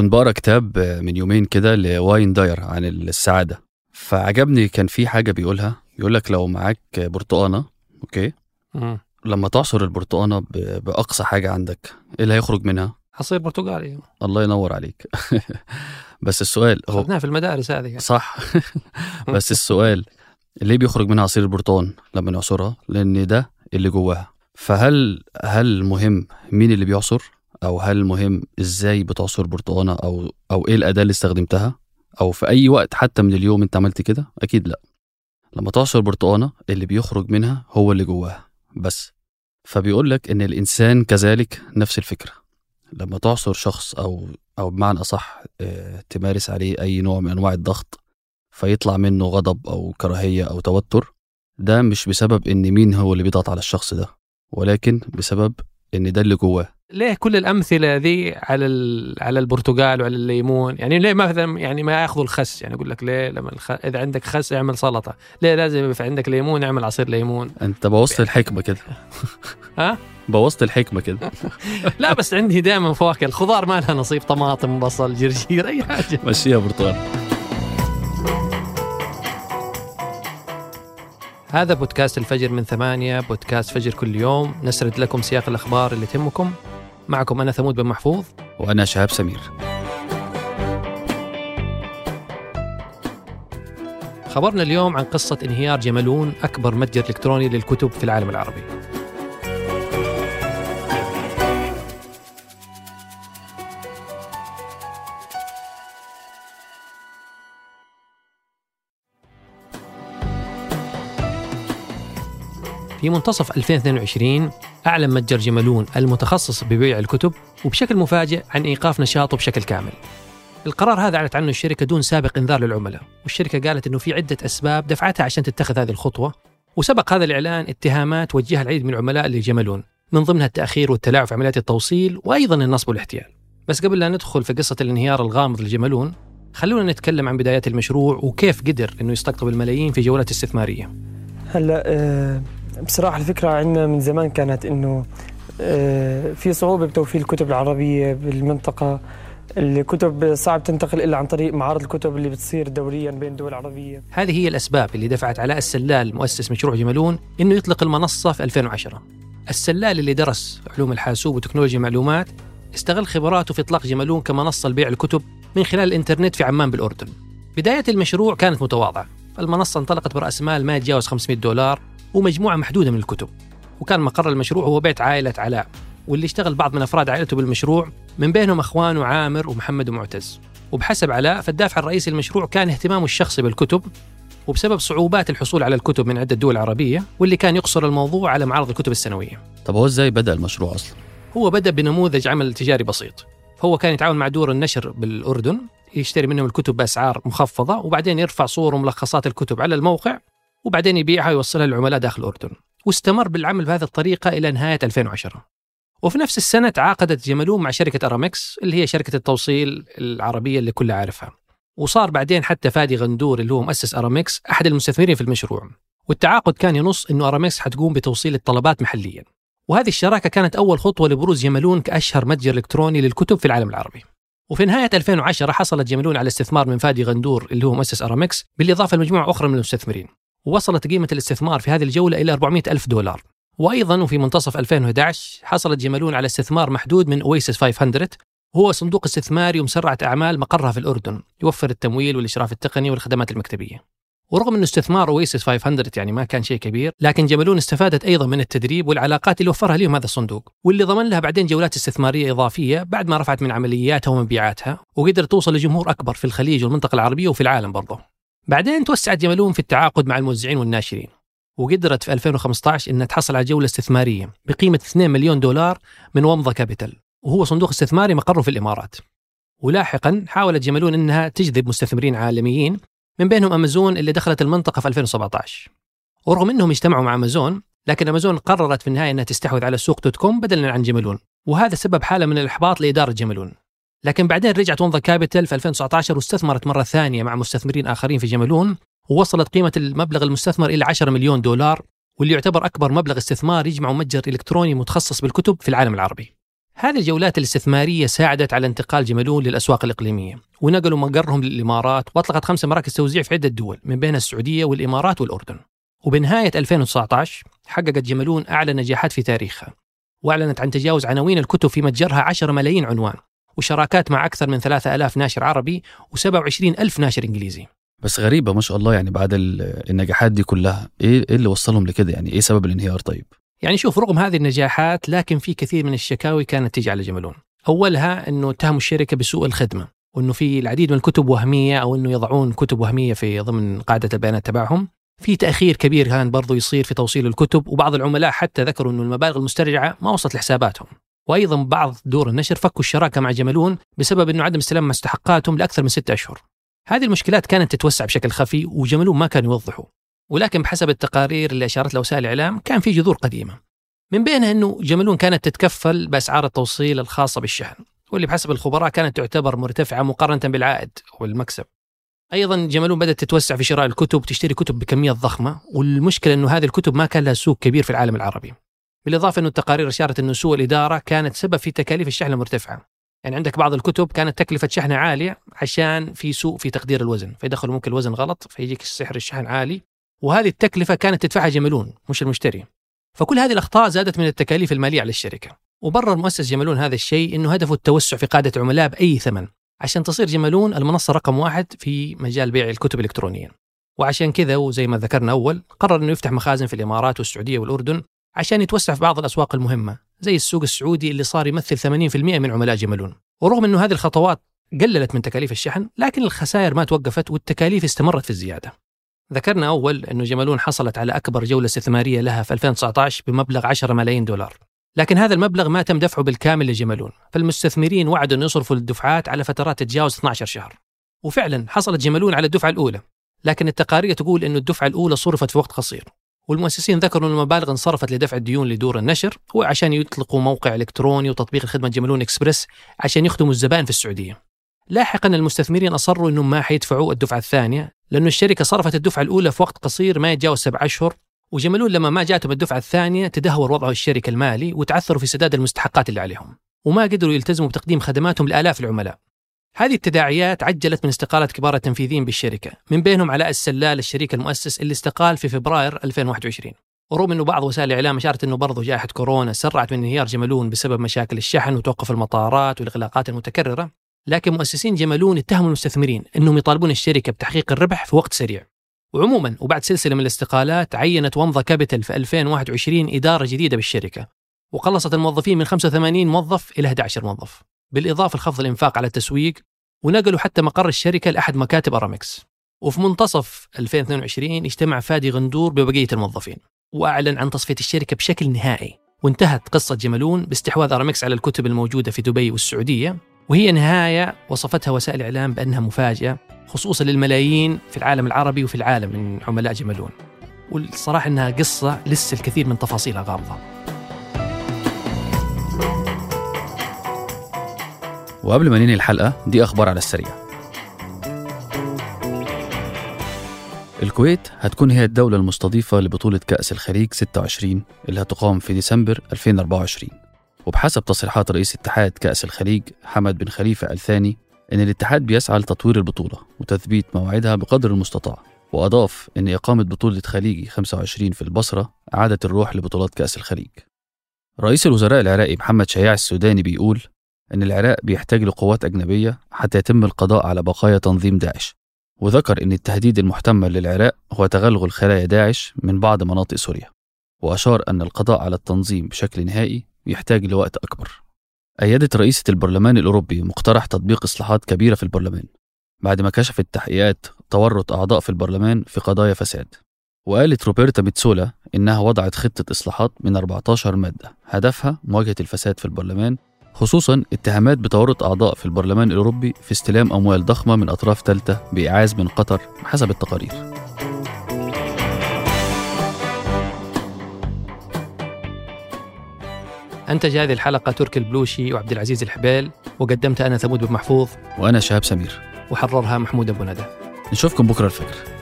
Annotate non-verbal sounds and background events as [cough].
كنت بقرأ كتاب من يومين كده لواين داير عن السعادة. فعجبني كان في حاجة بيقولها. يقول لك لو معاك برتقانة okay. لما تعصر البرتقانة بأقصى حاجة عندك إيه اللي هيخرج منها؟ عصير برتقالي. الله ينور عليك. [laughs] بس السؤال هو في المدارس هذه صح. [laughs] بس السؤال ليه بيخرج منها عصير البرتقال لما نعصرها؟ لأن ده اللي جواها. فهل هل مهم مين اللي بيعصر؟ أو هل مهم إزاي بتعصر برتقانة أو أو إيه الأداة اللي استخدمتها؟ أو في أي وقت حتى من اليوم أنت عملت كده؟ أكيد لأ. لما تعصر برتقانة اللي بيخرج منها هو اللي جواها. بس فبيقول لك إن الإنسان كذلك نفس الفكرة. لما تعصر شخص أو أو بمعنى أصح آه، تمارس عليه أي نوع من أنواع الضغط فيطلع منه غضب أو كراهية أو توتر ده مش بسبب إن مين هو اللي بيضغط على الشخص ده ولكن بسبب إن ده اللي جواه. ليه كل الأمثلة ذي على على البرتقال وعلى الليمون؟ يعني ليه مثلا يعني ما يأخذوا الخس؟ يعني يقول لك ليه لما الخ... إذا عندك خس اعمل سلطة. ليه لازم يبقى في عندك ليمون اعمل عصير ليمون؟ أنت بوظت الحكمة كده. ها؟ بوظت الحكمة كده. [laughs] لا بس عندي دائما فواكه. الخضار ما لها نصيب طماطم بصل جرجير أي حاجة. مشيها برتقال. هذا بودكاست الفجر من ثمانية بودكاست فجر كل يوم. نسرد لكم سياق الأخبار اللي تهمكم. معكم أنا ثمود بن محفوظ. وأنا شهاب سمير. خبرنا اليوم عن قصة انهيار جملون أكبر متجر إلكتروني للكتب في العالم العربي. في منتصف 2022 أعلن متجر جملون المتخصص ببيع الكتب وبشكل مفاجئ عن إيقاف نشاطه بشكل كامل. القرار هذا أعلنت عنه الشركة دون سابق إنذار للعملاء والشركة قالت أنه في عدة أسباب دفعتها عشان تتخذ هذه الخطوة وسبق هذا الإعلان اتهامات وجهها العديد من العملاء لجملون من ضمنها التأخير والتلاعب في عمليات التوصيل وأيضا النصب والاحتيال. بس قبل لا ندخل في قصة الانهيار الغامض لجملون خلونا نتكلم عن بدايات المشروع وكيف قدر أنه يستقطب الملايين في جولات استثمارية. هلا آه، بصراحة الفكرة عندنا من زمان كانت إنه آه، في صعوبة بتوفير الكتب العربية بالمنطقة. الكتب صعب تنتقل إلا عن طريق معارض الكتب اللي بتصير دوريا بين الدول العربية هذه هي الأسباب اللي دفعت علاء السلال مؤسس مشروع جملون أنه يطلق المنصة في 2010 السلال اللي درس علوم الحاسوب وتكنولوجيا المعلومات استغل خبراته في إطلاق جملون كمنصة لبيع الكتب من خلال الإنترنت في عمان بالأردن. بداية المشروع كانت متواضعة. المنصة انطلقت برأس مال ما يتجاوز 500 دولار ومجموعة محدودة من الكتب. وكان مقر المشروع هو بيت عائلة علاء واللي اشتغل بعض من أفراد عائلته بالمشروع من بينهم أخوانه عامر ومحمد ومعتز. وبحسب علاء فالدافع الرئيسي للمشروع كان اهتمامه الشخصي بالكتب وبسبب صعوبات الحصول على الكتب من عدة دول عربية واللي كان يقصر الموضوع على معرض الكتب السنوية. طب هو إزاي بدأ المشروع أصلا؟ هو بدأ بنموذج عمل تجاري بسيط. هو كان يتعاون مع دور النشر بالأردن يشتري منهم الكتب بأسعار مخفضة وبعدين يرفع صور وملخصات الكتب على الموقع وبعدين يبيعها ويوصلها للعملاء داخل الأردن واستمر بالعمل بهذه الطريقة إلى نهاية 2010 وفي نفس السنة تعاقدت جملون مع شركة أرامكس اللي هي شركة التوصيل العربية اللي كلها عارفها. وصار بعدين حتى فادي غندور اللي هو مؤسس أرامكس أحد المستثمرين في المشروع. والتعاقد كان ينص أنه أرامكس حتقوم بتوصيل الطلبات محليا. وهذه الشراكة كانت أول خطوة لبروز جملون كأشهر متجر إلكتروني للكتب في العالم العربي. وفي نهاية 2010 حصلت جملون على استثمار من فادي غندور اللي هو مؤسس أرامكس بالإضافة لمجموعة أخرى من المستثمرين. ووصلت قيمة الاستثمار في هذه الجولة إلى 400 ألف دولار. وأيضا وفي منتصف 2011 حصلت جملون على استثمار محدود من أويسس 500 وهو صندوق استثماري ومسرعة أعمال مقرها في الأردن يوفر التمويل والإشراف التقني والخدمات المكتبية. ورغم أن استثمار أويسس 500 يعني ما كان شيء كبير لكن جملون استفادت أيضا من التدريب والعلاقات اللي وفرها لهم هذا الصندوق واللي ضمن لها بعدين جولات استثمارية إضافية بعد ما رفعت من عملياتها ومبيعاتها وقدرت توصل لجمهور أكبر في الخليج والمنطقة العربية وفي العالم برضه. بعدين توسعت جملون في التعاقد مع الموزعين والناشرين وقدرت في 2015 إنها تحصل على جولة استثمارية بقيمة 2 مليون دولار من ومضه كابيتال وهو صندوق استثماري مقره في الإمارات. ولاحقا حاولت جملون إنها تجذب مستثمرين عالميين من بينهم أمازون اللي دخلت المنطقة في 2017. ورغم إنهم اجتمعوا مع أمازون لكن أمازون قررت في النهاية إنها تستحوذ على سوق دوت كوم بدلا عن جملون وهذا سبب حالة من الإحباط لإدارة جملون. لكن بعدين رجعت ومضه كابيتال في 2019 واستثمرت مرة ثانية مع مستثمرين آخرين في جملون ووصلت قيمة المبلغ المستثمر إلى 10 مليون دولار واللي يعتبر أكبر مبلغ استثمار يجمع متجر إلكتروني متخصص بالكتب في العالم العربي. هذه الجولات الاستثمارية ساعدت على انتقال جمالون للأسواق الإقليمية ونقلوا مقرهم للإمارات وأطلقت خمس مراكز توزيع في عدة دول من بينها السعودية والإمارات والأردن. وبنهاية 2019 حققت جمالون أعلى نجاحات في تاريخها وأعلنت عن تجاوز عناوين الكتب في متجرها 10 ملايين عنوان. وشراكات مع أكثر من 3000 ناشر عربي و27 ألف ناشر إنجليزي. بس غريبة ما شاء الله يعني بعد ال- النجاحات دي كلها. إيه إيه اللي وصلهم لكده يعني؟ إيه سبب الانهيار طيب؟ يعني شوف رغم هذه النجاحات لكن في كثير من الشكاوي كانت تيجي على جمالون أولها أنه اتهموا الشركة بسوء الخدمة وأنه في العديد من الكتب وهمية أو أنه يضعون كتب وهمية في ضمن قاعدة البيانات تبعهم. في تأخير كبير كان برضو يصير في توصيل الكتب وبعض العملاء حتى ذكروا أنه المبالغ المسترجعة ما وصلت لحساباتهم. وأيضا بعض دور النشر فكوا الشراكة مع جمالون بسبب أنه عدم استلام مستحقاتهم لأكثر من ستة أشهر. هذه المشكلات كانت تتوسع بشكل خفي وجمالون ما كانوا يوضحوا. ولكن بحسب التقارير اللي أشارت لها وسائل الإعلام كان في جذور قديمة. من بينها أنه جمالون كانت تتكفل بأسعار التوصيل الخاصة بالشحن واللي بحسب الخبراء كانت تعتبر مرتفعة مقارنة بالعائد والمكسب. أيضا جمالون بدأت تتوسع في شراء الكتب تشتري كتب بكميات ضخمة والمشكلة إنه هذه الكتب ما كان لها سوق كبير في العالم العربي. بالإضافة إنه التقارير اشارت إنه سوء الإدارة كانت سبب في تكاليف الشحن المرتفعة. يعني عندك بعض الكتب كانت تكلفة شحنها عالية عشان في سوء في تقدير الوزن فيدخلوا ممكن الوزن غلط فيجيك سعر الشحن عالي وهذه التكلفة كانت تدفعها جمالون مش المشتري. فكل هذه الأخطاء زادت من التكاليف المالية على الشركة. وبرر مؤسس جمالون هذا الشيء إنه هدفه التوسع في قاعدة عملاء بأي ثمن. عشان تصير جمالون المنصة رقم واحد في مجال بيع الكتب إلكترونيا. وعشان كذا وزي ما ذكرنا أول قرر أنه يفتح مخازن في الإمارات والسعودية والأردن عشان يتوسع في بعض الأسواق المهمة زي السوق السعودي اللي صار يمثل 80% من عملاء جمالون ورغم أنه هذه الخطوات قللت من تكاليف الشحن لكن الخسائر ما توقفت والتكاليف استمرت في الزيادة. ذكرنا أول أنه جمالون حصلت على أكبر جولة استثمارية لها في 2019 بمبلغ 10 ملايين دولار. لكن هذا المبلغ ما تم دفعه بالكامل لجمالون فالمستثمرين وعدوا أن يصرفوا الدفعات على فترات تتجاوز 12 شهر. وفعلا حصلت جمالون على الدفعة الأولى لكن التقارير تقول أن الدفعة الأولى صرفت في وقت قصير. والمؤسسين ذكروا أن المبالغ انصرفت لدفع الديون لدور النشر وعشان يطلقوا موقع إلكتروني وتطبيق خدمة جمالون إكسبرس عشان يخدموا الزبائن في السعودية. لاحقا المستثمرين أصروا أنهم ما حيدفعوا الدفعة الثانية لأن الشركة صرفت الدفعة الأولى في وقت قصير ما يتجاوز سبع أشهر وجمالون لما ما جاتهم الدفعة الثانية تدهور وضع الشركة المالي وتعثروا في سداد المستحقات اللي عليهم. وما قدروا يلتزموا بتقديم خدماتهم لآلاف العملاء. هذه التداعيات عجلت من استقالة كبار التنفيذيين بالشركة من بينهم علاء السلال الشريك المؤسس اللي استقال في فبراير 2021 ورغم إنه بعض وسائل الاعلام أشارت إنه برضه جائحة كورونا سرعت من انهيار جمالون بسبب مشاكل الشحن وتوقف المطارات والإغلاقات المتكررة لكن مؤسسين جمالون اتهموا المستثمرين إنهم يطالبون الشركة بتحقيق الربح في وقت سريع. وعموما وبعد سلسلة من الاستقالات عينت ومضة كابيتال في 2021 إدارة جديدة بالشركة وقلصت الموظفين من 85 موظف إلى 11 موظف. بالإضافة لخفض الإنفاق على التسويق ونقلوا حتى مقر الشركة لأحد مكاتب أرامكس. وفي منتصف 2022 اجتمع فادي غندور ببقية الموظفين وأعلن عن تصفية الشركة بشكل نهائي. وانتهت قصة جمالون باستحواذ أرامكس على الكتب الموجودة في دبي والسعودية وهي نهاية وصفتها وسائل الاعلام بأنها مفاجأة خصوصا للملايين في العالم العربي وفي العالم من عملاء جمالون والصراحة إنها قصة لسه الكثير من تفاصيلها غامضه وقبل ما ننهي الحلقة دي أخبار على السريع. الكويت هتكون هي الدولة المستضيفة لبطولة كأس الخليج 26 اللي هتقام في ديسمبر 2024 وبحسب تصريحات رئيس اتحاد كأس الخليج حمد بن خليفة الثاني إن الاتحاد بيسعى لتطوير البطولة وتثبيت موعدها بقدر المستطاع وأضاف إن إقامة بطولة خليجي 25 في البصرة أعادت الروح لبطولات كأس الخليج. رئيس الوزراء العراقي محمد شياع السوداني بيقول إن العراق بيحتاج لقوات أجنبية حتى يتم القضاء على بقايا تنظيم داعش. وذكر إن التهديد المحتمل للعراق هو تغلغل خلايا داعش من بعض مناطق سوريا وأشار أن القضاء على التنظيم بشكل نهائي يحتاج لوقت أكبر. أيدت رئيسة البرلمان الأوروبي مقترح تطبيق إصلاحات كبيرة في البرلمان بعد ما كشفت تحقيقات تورط أعضاء في البرلمان في قضايا فساد. وقالت روبرتا ميتسولا إنها وضعت خطة إصلاحات من 14 مادة هدفها مواجهة الفساد في البرلمان خصوصا اتهامات بتورط أعضاء في البرلمان الأوروبي في استلام أموال ضخمة من أطراف ثالثة بإعاز من قطر حسب التقارير. أنتج هذه الحلقة تركي البلوشي وعبد العزيز الحبيل وقدمتها أنا ثمود بن محفوظ وأنا شهاب سمير. وحررها محمود ابو ندى. نشوفكم بكرة الفجر.